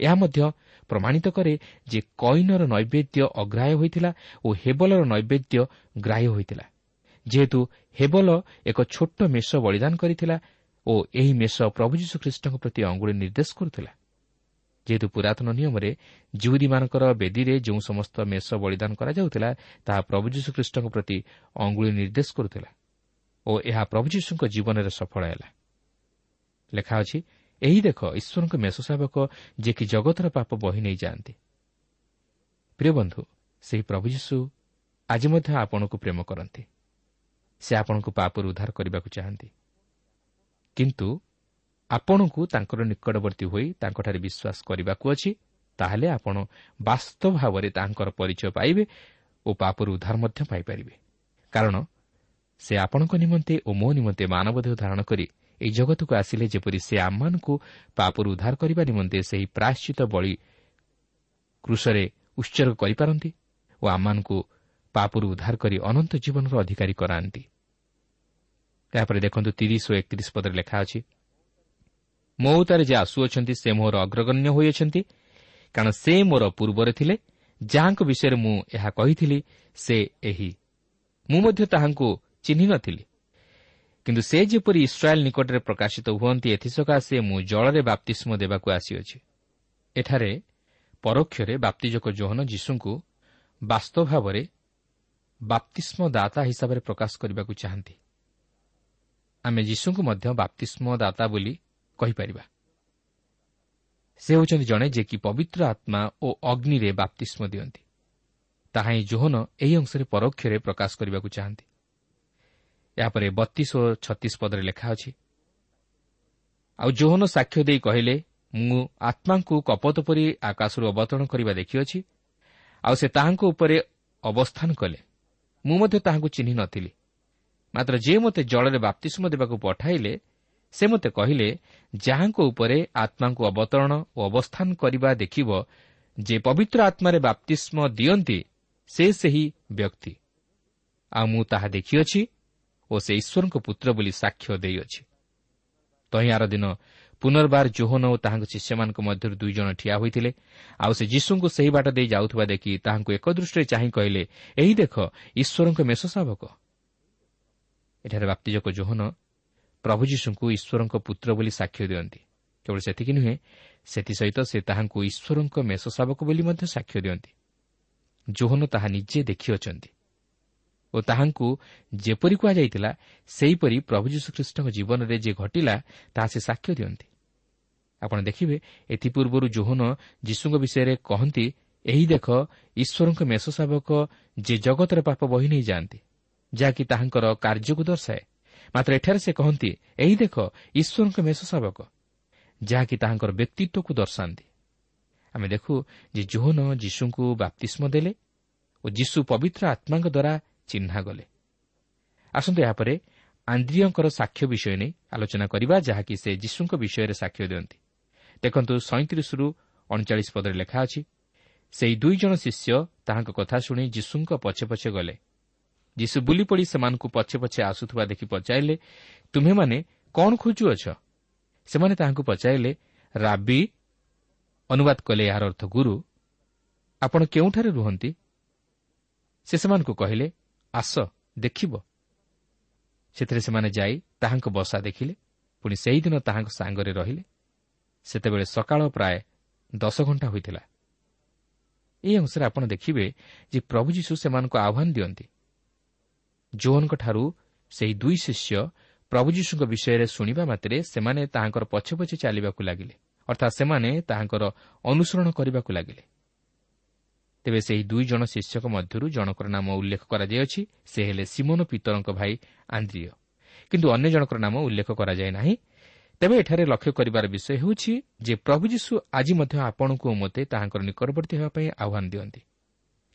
ଏହା ମଧ୍ୟ ପ୍ରମାଣିତ କରେ ଯେ କଇନର ନୈବେଦ୍ୟ ଅଗ୍ରାହ୍ୟ ହୋଇଥିଲା ଓ ହେବଲର ନୈବେଦ୍ୟ ଗ୍ରାହ୍ୟ ହୋଇଥିଲା। ଯେହେତୁ ହେବଲ ଏକ ଛୋଟ ମେଷ ବଳିଦାନ କରିଥିଲା ଓ ଏହି ମେଷ ପ୍ରଭୁ ଯୀଶୁଖ୍ରୀଷ୍ଟଙ୍କ ପ୍ରତି ଅଙ୍ଗୁଳି ନିର୍ଦ୍ଦେଶ କରୁଥିଲା। ଯେହେତୁ ପୁରାତନ ନିୟମରେ ଜିଉଦୀମାନଙ୍କର ବେଦୀରେ ଯେଉଁ ସମସ୍ତ ମେଷ ବଳିଦାନ କରାଯାଉଥିଲା ତାହା ପ୍ରଭୁ ଯୀଶୁଖ୍ରୀଷ୍ଟଙ୍କ ପ୍ରତି ଅଙ୍ଗୁଳି ନିର୍ଦ୍ଦେଶ କରୁଥିଲା ଓ ଏହା ପ୍ରଭୁ ଯୀଶୁଙ୍କ ଜୀବନରେ ସଫଳ ହେଲା। ଲେଖା ଅଛି ଏହି ଦେଖ ଈଶ୍ୱରଙ୍କ ମେଷ ଶାବକ ଯିଏକି ଜଗତର ପାପ ବହି ନେଇଯାଆନ୍ତି। ପ୍ରିୟ ବନ୍ଧୁ ସେହି ପ୍ରଭୁ ଯୀଶୁ ଆଜି ମଧ୍ୟ ଆପଣଙ୍କୁ ପ୍ରେମ କରନ୍ତି। ସେ ଆପଣଙ୍କୁ ପାପରୁ ଉଦ୍ଧାର କରିବାକୁ ଚାହାନ୍ତି। କିନ୍ତୁ ଆପଣଙ୍କୁ ତାଙ୍କର ନିକଟବର୍ତ୍ତୀ ହୋଇ ତାଙ୍କଠାରେ ବିଶ୍ୱାସ କରିବାକୁ ଅଛି ତାହେଲେ ଆପଣ ବାସ୍ତବ ଭାବରେ ତାଙ୍କର ପରିଚୟ ପାଇବେ ଓ ପାପରୁ ଉଦ୍ଧାର ମଧ୍ୟ ପାଇପାରିବେ। କାରଣ ସେ ଆପଣଙ୍କ ନିମନ୍ତେ ଓ ମୋ ନିମନ୍ତେ ମାନବଦେହ ଧାରଣ କରି ଏହି ଜଗତକୁ ଆସିଲେ ଯେପରି ସେ ଆମମାନଙ୍କୁ ପାପରୁ ଉଦ୍ଧାର କରିବା ନିମନ୍ତେ ସେହି ପ୍ରାୟଶ୍ଚିତ ବଳି କୃଷରେ ଉତ୍ସର୍ଗ କରିପାରନ୍ତି ଓ ଆମମାନଙ୍କୁ ପାପରୁ ଉଦ୍ଧାର କରି ଅନନ୍ତ ଜୀବନର ଅଧିକାରୀ କରାନ୍ତି। ଏହାପରେ ଦେଖନ୍ତୁ ତିରିଶ ଓ ଏକତିରିଶ ପଦରେ ଲେଖା ଅଛି ମୋ ଉତ୍ତାରେ ଯେ ଆସୁଅଛନ୍ତି ସେ ମୋର ଅଗ୍ରଗଣ୍ୟ ହୋଇଅଛନ୍ତି କାରଣ ସେ ମୋର ପୂର୍ବରେ ଥିଲେ ଯାହାଙ୍କ ବିଷୟରେ ମୁଁ ଏହା କହିଥିଲି ସେ ଏହି। ମୁଁ ମଧ୍ୟ ତାହାଙ୍କୁ ଚିହ୍ନି ନଥିଲି। କିନ୍ତୁ ସେ ଯେପରି ଇସ୍ରାଏଲ୍ ନିକଟରେ ପ୍ରକାଶିତ ହୁଅନ୍ତି ଏଥିସକାଶେ ମୁଁ ଜଳରେ ବାପ୍ତିଷ୍ମ ଦେବାକୁ ଆସିଅଛି। ଏଠାରେ ପରୋକ୍ଷରେ ବାପ୍ତିଜକ ଜୋହନ ଯୀଶୁଙ୍କୁ ବାସ୍ତବ ଭାବରେ ବାପ୍ତିଷ୍ମ ଦାତା ହିସାବରେ ପ୍ରକାଶ କରିବାକୁ ଚାହାନ୍ତି। ଆମେ ଯୀଶୁଙ୍କୁ ମଧ୍ୟ ବାପ୍ତିଷ୍ମ ଦାତା ବୋଲି କହିପାରିବା। ସେ ହେଉଛନ୍ତି ଜଣେ ଯେ କି ପବିତ୍ର ଆତ୍ମା ଓ ଅଗ୍ନିରେ ବାପ୍ତିଷ୍ମ ଦିଅନ୍ତି। ତାହା ହିଁ ଜୋହନ ଏହି ଅଂଶରେ ପରୋକ୍ଷରେ ପ୍ରକାଶ କରିବାକୁ ଚାହାନ୍ତି। ଏହାପରେ ବତିଶ ଓ ଛତିଶ ପଦରେ ଲେଖା ଅଛି ଆଉ ଜୋହନ ସାକ୍ଷ୍ୟ ଦେଇ କହିଲେ ମୁଁ ଆତ୍ମାଙ୍କୁ କପତ ପରି ଆକାଶରୁ ଅବତରଣ କରିବା ଦେଖିଅଛି ଆଉ ସେ ତାହାଙ୍କ ଉପରେ ଅବସ୍ଥାନ କଲେ। ମୁଁ ମଧ୍ୟ ତାହାଙ୍କୁ ଚିହ୍ନି ନଥିଲି ମାତ୍ର ଯିଏ ମୋତେ ଜଳରେ ବାପ୍ତିଷ୍ମ ଦେବାକୁ ପଠାଇଲେ ସେ ମୋତେ କହିଲେ ଯାହାଙ୍କ ଉପରେ ଆତ୍ମାଙ୍କୁ ଅବତରଣ ଓ ଅବସ୍ଥାନ କରିବା ଦେଖିବ ଯେ ପବିତ୍ର ଆତ୍ମାରେ ବାପ୍ତିଷ୍ମ ଦିଅନ୍ତି ସେ ସେହି ବ୍ୟକ୍ତି। ଆଉ ମୁଁ ତାହା ଦେଖିଅଛି ଓ ସେ ଈଶ୍ୱରଙ୍କ ପୁତ୍ର ବୋଲି ସାକ୍ଷ୍ୟ ଦେଇଅଛି। ତହିଁ ଆର ଦିନ ପୁନର୍ବାର ଜୋହନ ଓ ତାହାଙ୍କ ଶିଷ୍ୟମାନଙ୍କ ମଧ୍ୟରୁ ଦୁଇ ଜଣ ଠିଆ ହୋଇଥିଲେ। ଆଉ ସେ ଯୀଶୁଙ୍କୁ ସେହି ବାଟ ଦେଇ ଯାଉଥିବା ଦେଖି ତାହାଙ୍କୁ ଏକ ଦୃଷ୍ଟିରେ ଚାହିଁ କହିଲେ ଏହି ଦେଖ ଈଶ୍ୱରଙ୍କ ମେଷ ଶାବକ ଏଠାରେ ବାପ୍ତିଜକ ଜୋହନ ପ୍ରଭୁ ଯୀଶୁଙ୍କୁ ଈଶ୍ୱରଙ୍କ ପୁତ୍ର ବୋଲି ସାକ୍ଷ୍ୟ ଦିଅନ୍ତି। କେବଳ ସେତିକି ନୁହେଁ ସେଥିସହିତ ସେ ତାହାଙ୍କୁ ଈଶ୍ୱରଙ୍କ ମେଷ ଶାବକ ବୋଲି ମଧ୍ୟ ସାକ୍ଷ୍ୟ ଦିଅନ୍ତି। ଜୋହନ ତାହା ନିଜେ ଦେଖିଅଛନ୍ତି। ଓ ତାହାଙ୍କୁ ଯେପରି କୁହାଯାଇଥିଲା ସେହିପରି ପ୍ରଭୁ ଯୀଶୁଖ୍ରୀଷ୍ଟଙ୍କ ଜୀବନରେ ଯେ ଘଟିଲା ତାହା ସେ ସାକ୍ଷ୍ୟ ଦିଅନ୍ତି। ଆପଣ ଦେଖିବେ ଏଥିପୂର୍ବରୁ ଜୋହନ ଯୀଶୁଙ୍କ ବିଷୟରେ କହନ୍ତି ଏହି ଦେଖ ଈଶ୍ୱରଙ୍କ ମେଷ ଶାବକ ଯେ ଜଗତର ପାପ ବହି ନେଇଯାଆନ୍ତି ଯାହାକି ତାହାଙ୍କର କାର୍ଯ୍ୟକୁ ଦର୍ଶାଏ। ମାତ୍ର ଏଠାରେ ସେ କହନ୍ତି ଏହି ଦେଖ ଈଶ୍ୱରଙ୍କ ମେଷ ଶାବକ ଯାହାକି ତାହାଙ୍କର ବ୍ୟକ୍ତିତ୍ୱକୁ ଦର୍ଶାନ୍ତି। ଆମେ ଦେଖୁ ଯେ ଜୋହନ ଯୀଶୁଙ୍କୁ ବାପ୍ତିଷ୍ମ ଦେଲେ ଓ ଯୀଶୁ ପବିତ୍ର ଆତ୍ମାଙ୍କ ଦ୍ୱାରା ଚିହ୍ନା ଗଲେ। ଆସନ୍ତୁ ଏହାପରେ ଆନ୍ଦ୍ରିୟଙ୍କର ସାକ୍ଷ୍ୟ ବିଷୟ ନେଇ ଆଲୋଚନା କରିବା ଯାହାକି ସେ ଯୀଶୁଙ୍କ ବିଷୟରେ ସାକ୍ଷ୍ୟ ଦିଅନ୍ତି। ଦେଖନ୍ତୁ ସଇଁତିରିଶରୁ ଅଣଚାଳିଶ ପଦରେ ଲେଖା ଅଛି ସେହି ଦୁଇ ଜଣ ଶିଷ୍ୟ ତାହାଙ୍କ କଥା ଶୁଣି ଯୀଶୁଙ୍କ ପଛେ ପଛେ ଗଲେ। ଯୀଶୁ ବୁଲି ପଡ଼ି ସେମାନଙ୍କୁ ପଛେ ପଛେ ଆସୁଥିବା ଦେଖି ପଚାରିଲେ ତୁମେମାନେ କ'ଣ ଖୋଜୁଅଛ? ସେମାନେ ତାହାଙ୍କୁ ପଚାରିଲେ ରାବି ଅନୁବାଦ କଲେ ଏହାର ଅର୍ଥ ଗୁରୁ ଆପଣ କେଉଁଠାରେ ରୁହନ୍ତି? ସେ ସେମାନଙ୍କୁ କହିଲେ ଆସ ଦେଖିବ। ସେଥିରେ ସେମାନେ ଯାଇ ତାହାଙ୍କ ବସା ଦେଖିଲେ। ପୁଣି ସେହିଦିନ ତାହାଙ୍କ ସାଙ୍ଗରେ ରହିଲେ। ସେତେବେଳେ ସକାଳ ପ୍ରାୟ ଦଶ ଘଣ୍ଟା ହୋଇଥିଲା। ଏହି ଅଂଶରେ ଆପଣ ଦେଖିବେ ଯେ ପ୍ରଭୁ ଯୀଶୁ ସେମାନଙ୍କୁ ଆହ୍ୱାନ ଦିଅନ୍ତି। ଜୋହନଙ୍କଠାରୁ ସେହି ଦୁଇ ଶିଷ୍ୟ ପ୍ରଭୁ ଯୀଶୁଙ୍କ ବିଷୟରେ ଶୁଣିବା ମାତ୍ରେ ସେମାନେ ତାହାଙ୍କର ପଛେ ପଛେ ଚାଲିବାକୁ ଲାଗିଲେ। ଅର୍ଥାତ୍ ସେମାନେ ତାହାଙ୍କର ଅନୁସରଣ କରିବାକୁ ଲାଗିଲେ। ତେବେ ସେହି ଦୁଇ ଜଣ ଶିଷ୍ୟଙ୍କ ମଧ୍ୟରୁ ଜଣଙ୍କର ନାମ ଉଲ୍ଲେଖ କରାଯାଇଅଛି ସେ ହେଲେ ସିମୋନ ପିତରଙ୍କ ଭାଇ ଆନ୍ଦ୍ରିୟ। କିନ୍ତୁ ଅନ୍ୟ ଜଣଙ୍କର ନାମ ଉଲ୍ଲେଖ କରାଯାଏ ନାହିଁ। ତେବେ ଏଠାରେ ଲକ୍ଷ୍ୟ କରିବାର ବିଷୟ ହେଉଛି ଯେ ପ୍ରଭୁ ଯୀଶୁ ଆଜି ମଧ୍ୟ ଆପଣଙ୍କୁ ଓ ମୋତେ ତାହାଙ୍କର ନିକଟବର୍ତ୍ତୀ ହେବା ପାଇଁ ଆହ୍ୱାନ ଦିଅନ୍ତି।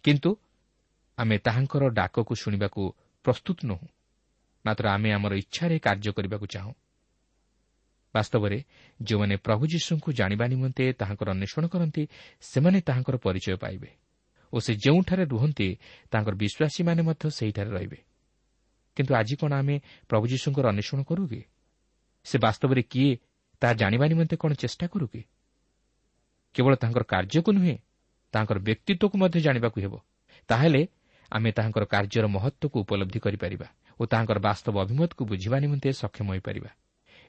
କିନ୍ତୁ ଆମେ ତାହାଙ୍କର ଡାକକୁ ଶୁଣିବାକୁ ପ୍ରସ୍ତୁତ ନୁହୁଁ। ମାତ୍ର ଆମେ ଆମର ଇଚ୍ଛାରେ କାର୍ଯ୍ୟ କରିବାକୁ ଚାହୁଁ। ବାସ୍ତବରେ ଯେଉଁମାନେ ପ୍ରଭୁ ଯୀଶୁଙ୍କୁ ଜାଣିବା ନିମନ୍ତେ ତାହାଙ୍କର ଅନ୍ୱେଷଣ କରନ୍ତି ସେମାନେ ତାହାଙ୍କର ପରିଚୟ ପାଇବେ। ଓ ସେ ଯେଉଁଠାରେ ରୁହନ୍ତି ତାଙ୍କର ବିଶ୍ୱାସୀମାନେ ମଧ୍ୟ ସେହିଠାରେ ରହିବେ। କିନ୍ତୁ ଆଜି କ'ଣ ଆମେ ପ୍ରଭୁ ଯୀଶୁଙ୍କର ଅନ୍ୱେଷଣ କରୁ କି? ସେ ବାସ୍ତବରେ କିଏ ତାହା ଜାଣିବା ନିମନ୍ତେ କ'ଣ ଚେଷ୍ଟା କରୁ କି? କେବଳ ତାଙ୍କର କାର୍ଯ୍ୟକୁ ନୁହେଁ ତାଙ୍କର ବ୍ୟକ୍ତିତ୍ୱକୁ ମଧ୍ୟ ଜାଣିବାକୁ ହେବ। ତାହେଲେ ଆମେ ତାହାଙ୍କର କାର୍ଯ୍ୟର ମହତ୍ତ୍ୱକୁ ଉପଲବ୍ଧି କରିପାରିବା ଓ ତାହାଙ୍କର ବାସ୍ତବ ଅଭିମତକୁ ବୁଝିବା ନିମନ୍ତେ ସକ୍ଷମ ହୋଇପାରିବା।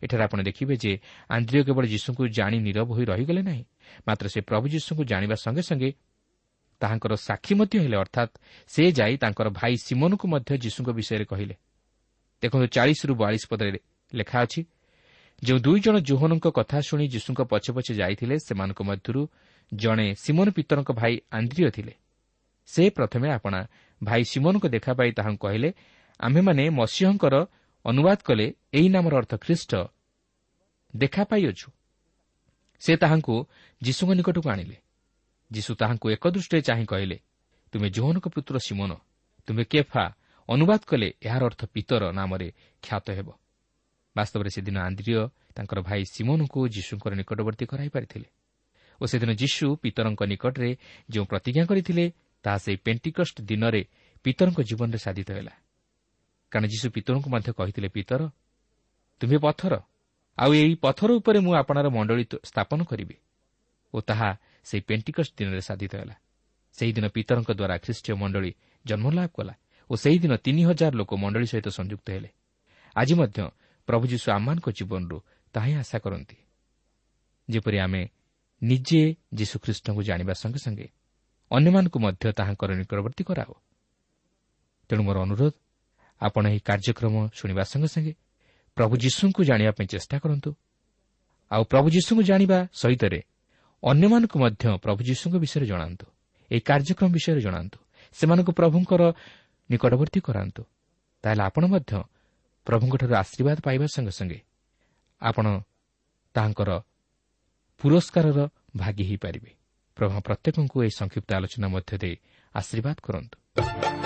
ଏଠାରେ ଆପଣ ଦେଖିବେ ଯେ ଆନ୍ଦ୍ରିୟ କେବଳ ଯୀଶୁଙ୍କୁ ଜାଣି ନିରବ ହୋଇ ରହିଗଲେ ନାହିଁ ମାତ୍ର ସେ ପ୍ରଭୁ ଯୀଶୁଙ୍କୁ ଜାଣିବା ସଙ୍ଗେ ସଙ୍ଗେ ତାହାଙ୍କର ସାକ୍ଷୀ ମଧ୍ୟ ହେଲେ ଅର୍ଥାତ୍ ସେ ଯାଇ ତାଙ୍କର ଭାଇ ସିମନକୁ ମଧ୍ୟ ଯୀଶୁଙ୍କ ବିଷୟରେ କହିଲେ। ଦେଖନ୍ତୁ ଚାଳିଶରୁ ବୟାଳିଶ ପଦରେ ଲେଖା ଅଛି ଯେଉଁ ଦୁଇ ଜଣ ଜୋହନଙ୍କ କଥା ଶୁଣି ଯୀଶୁଙ୍କ ପଛେ ପଛେ ଯାଇଥିଲେ ସେମାନଙ୍କ ମଧ୍ୟରୁ ଜଣେ ସିମନ ପିତରଙ୍କ ଭାଇ ଆନ୍ଦ୍ରିୟ ଥିଲେ। ସେ ପ୍ରଥମେ ଆପଣା ଭାଇ ସିମନଙ୍କ ଦେଖା ପାଇ ତାହାଙ୍କୁ କହିଲେ ଆମ୍ଭେମାନେ ମସିହଙ୍କର ଅନୁବାଦ କଲେ ଏହି ନାମର ଅର୍ଥ ଖ୍ରୀଷ୍ଟ ଦେଖା ପାଇଅଛୁ। ସେ ତାହାଙ୍କୁ ଯୀଶୁଙ୍କ ନିକଟକୁ ଆଣିଲେ। ଯୀଶୁ ତାହାଙ୍କୁ ଏକଦୃଷ୍ଟିରେ ଚାହିଁ କହିଲେ ତୁମେ ଜୋହନଙ୍କ ପୁତ୍ର ସିମୋନ ତୁମେ କେଫା ଅନୁବାଦ କଲେ ଏହାର ଅର୍ଥ ପିତର ନାମରେ ଖ୍ୟାତ ହେବ। ବାସ୍ତବରେ ସେଦିନ ଆନ୍ଦ୍ରିୟ ତାଙ୍କର ଭାଇ ସିମୋନଙ୍କୁ ଯୀଶୁଙ୍କର ନିକଟବର୍ତ୍ତୀ କରାଇ ପାରିଥିଲେ। ଓ ସେଦିନ ଯୀଶୁ ପିତରଙ୍କ ନିକଟରେ ଯେଉଁ ପ୍ରତିଜ୍ଞା କରିଥିଲେ ତାହା ସେହି ପେଣ୍ଟିକଷ୍ଟ ଦିନରେ ପିତରଙ୍କ ଜୀବନରେ ସାଧିତ ହେଲା। କାରଣ ଯୀଶୁ ପିତରଙ୍କୁ ମଧ୍ୟ କହିଥିଲେ ପିତର ତୁମେ ପଥର ଆଉ ଏହି ପଥର ଉପରେ ମୁଁ ଆପଣାର ମଣ୍ଡଳୀ ସ୍ଥାପନ କରିବି। ଓ ତାହା ସେହି ପେଣ୍ଟିକଷ୍ଟ ଦିନରେ ସାଧିତ ହେଲା। ସେହିଦିନ ପିତରଙ୍କ ଦ୍ୱାରା ଖ୍ରୀଷ୍ଟୀୟ ମଣ୍ଡଳୀ ଜନ୍ମଲାଭ କଲା ଓ ସେହିଦିନ ତିନି ହଜାର ଲୋକ ମଣ୍ଡଳୀ ସହିତ ସଂଯୁକ୍ତ ହେଲେ। ଆଜି ମଧ୍ୟ ପ୍ରଭୁ ଯୀଶୁ ଆମମାନଙ୍କ ଜୀବନରୁ ତାହା ହିଁ ଆଶା କରନ୍ତି। ଯେପରି ଆମେ ନିଜେ ଯୀଶୁଖ୍ରୀଷ୍ଟଙ୍କୁ ଜାଣିବା ସଙ୍ଗେ ସଙ୍ଗେ ଅନ୍ୟମାନଙ୍କୁ ମଧ୍ୟ ତାହାଙ୍କର ନିକଟବର୍ତ୍ତୀ କରାଉ ତେଣୁ ମୋର ଅନୁରୋଧ ଆପଣ ଏହି କାର୍ଯ୍ୟକ୍ରମ ଶୁଣିବା ସଙ୍ଗେ ସଙ୍ଗେ ପ୍ରଭୁ ଯୀଶୁଙ୍କୁ ଜାଣିବା ପାଇଁ ଚେଷ୍ଟା କରନ୍ତୁ। ଆଉ ପ୍ରଭୁ ଯୀଶୁଙ୍କୁ ଜାଣିବା ସହିତରେ ଅନ୍ୟମାନଙ୍କୁ ମଧ୍ୟ ପ୍ରଭୁ ଯୀଶୁଙ୍କ ବିଷୟରେ ଜଣାନ୍ତୁ। ଏହି କାର୍ଯ୍ୟକ୍ରମ ବିଷୟରେ ଜଣାନ୍ତୁ। ସେମାନଙ୍କୁ ପ୍ରଭୁଙ୍କର ନିକଟବର୍ତ୍ତୀ କରାନ୍ତୁ। ତାହେଲେ ଆପଣ ମଧ୍ୟ ପ୍ରଭୁଙ୍କଠାରୁ ଆଶୀର୍ବାଦ ପାଇବା ସଙ୍ଗେ ସଙ୍ଗେ ଆପଣ ତାହାଙ୍କର ପୁରସ୍କାରର ଭାଗି ହୋଇପାରିବେ। ପ୍ରଭୁ ପ୍ରତ୍ୟେକଙ୍କୁ ଏହି ସଂକ୍ଷିପ୍ତ ଆଲୋଚନା ମଧ୍ୟ ଦେଇ ଆଶୀର୍ବାଦ କରନ୍ତୁ।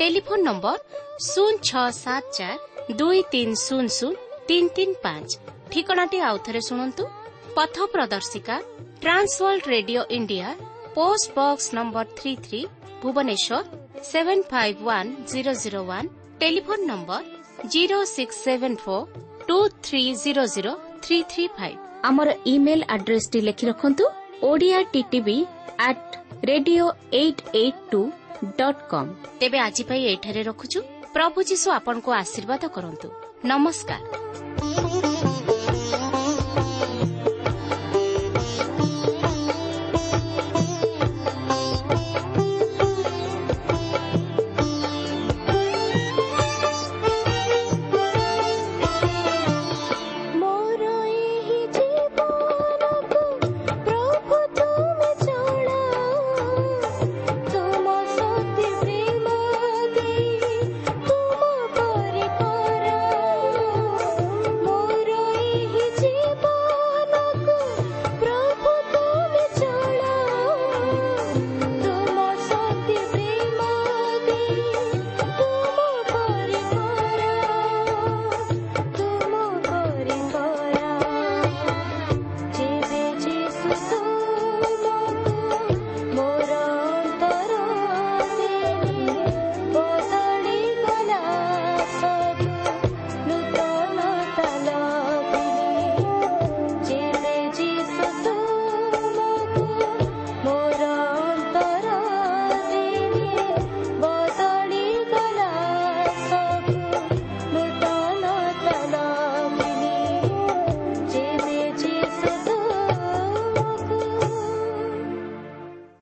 ଟେଲିଫୋନ୍ ନମ୍ବର ଶୂନ ଛଅ ସାତ ଚାରି ଦୁଇ ତିନି ଶୂନ ଶୂନ ତିନି ତିନି ପାଞ୍ଚ ଠିକଣାଟି ଆଉଥରେ ଶୁଣନ୍ତୁ ପଥ ପ୍ରଦର୍ଶିକା Trans World Radio India post box number three three Bhubaneswar seven five one zero zero one telephone number zero six seven four two three zero zero three three five ଆମର ଇମେଲ୍ ଆଡ୍ରେସ୍ଟି ଲେଖି ରଖନ୍ତୁ Odia TTV at radio eight eight two dot com ତେବେ ଆଜି ପାଇଁ ଏଠାରେ ରଖୁଛୁ। ପ୍ରଭୁ ଯୀଶୁ ଆପଣଙ୍କୁ ଆଶୀର୍ବାଦ କରନ୍ତୁ। ନମସ୍କାର।